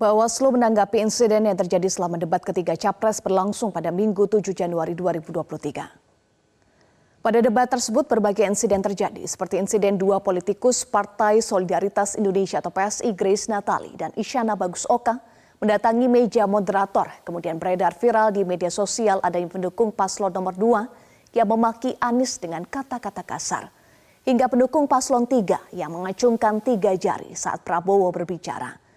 Bawaslu menanggapi insiden yang terjadi selama debat ketiga Capres berlangsung pada Minggu 7 Januari 2023. Pada debat tersebut berbagai insiden terjadi seperti insiden dua politikus Partai Solidaritas Indonesia atau PSI Grace Natali dan Isyana Bagus Oka mendatangi meja moderator kemudian beredar viral di media sosial ada yang pendukung paslon nomor 2 yang memaki Anies dengan kata-kata kasar hingga pendukung paslon 3 yang mengacungkan tiga jari saat Prabowo berbicara.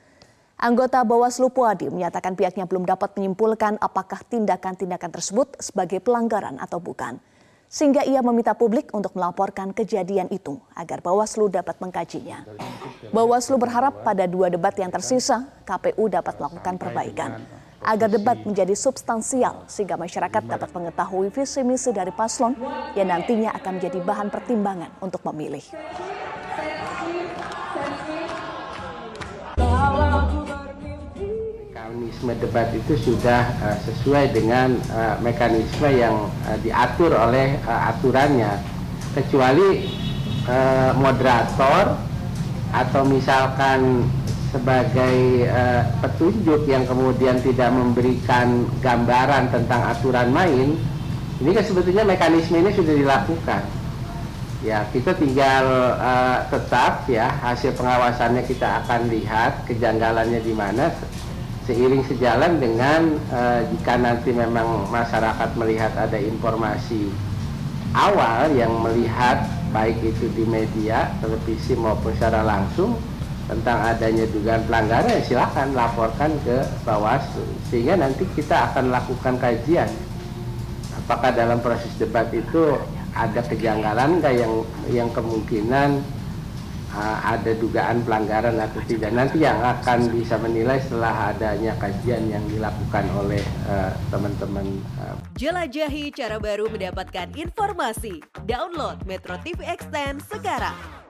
Anggota Bawaslu Puadi menyatakan pihaknya belum dapat menyimpulkan apakah tindakan-tindakan tersebut sebagai pelanggaran atau bukan. Sehingga ia meminta publik untuk melaporkan kejadian itu agar Bawaslu dapat mengkajinya. Bawaslu berharap pada dua debat yang tersisa, KPU dapat melakukan perbaikan agar debat menjadi substansial sehingga masyarakat dapat mengetahui visi misi dari paslon yang nantinya akan menjadi bahan pertimbangan untuk memilih. Mekanisme debat itu sudah uh, sesuai dengan uh, mekanisme yang uh, diatur oleh uh, aturannya. Kecuali uh, moderator atau misalkan sebagai uh, petunjuk yang kemudian tidak memberikan gambaran tentang aturan main ini kan sebetulnya mekanisme ini sudah dilakukan. Ya kita tinggal uh, tetap ya hasil pengawasannya kita akan lihat kejanggalannya di mana seiring sejalan dengan uh, jika nanti memang masyarakat melihat ada informasi awal yang melihat baik itu di media, televisi maupun secara langsung tentang adanya dugaan pelanggaran silakan laporkan ke Bawaslu sehingga nanti kita akan lakukan kajian. Apakah dalam proses debat itu ada kejanggalan yang yang kemungkinan ada dugaan pelanggaran atau tidak nanti yang akan bisa menilai setelah adanya kajian yang dilakukan oleh uh, teman-teman. Uh, Jelajahi cara baru mendapatkan informasi. Download Metro TV Extend sekarang.